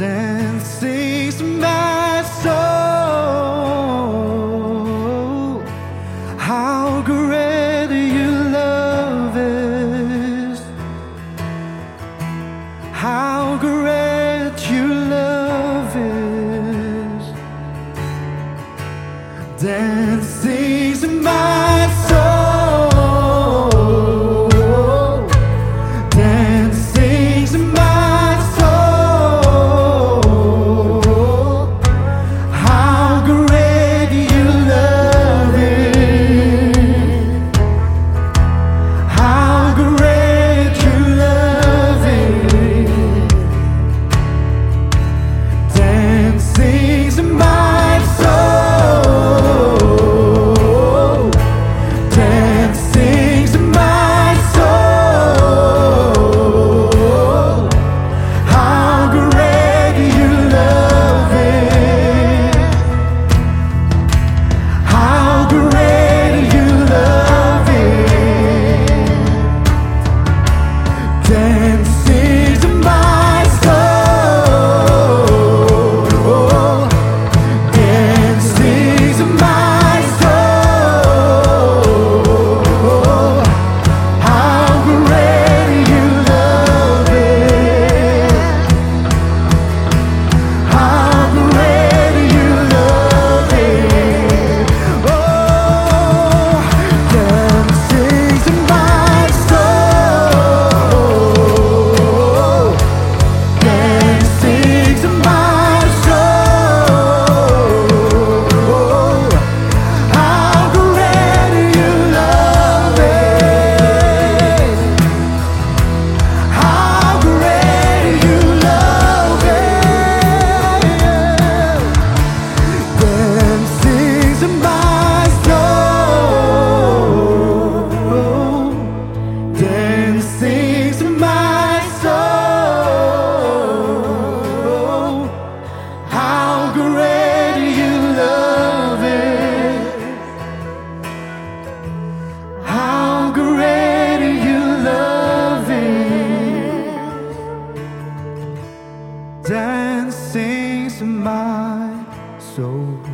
and sings my soul. How great your love is. How great your love is. so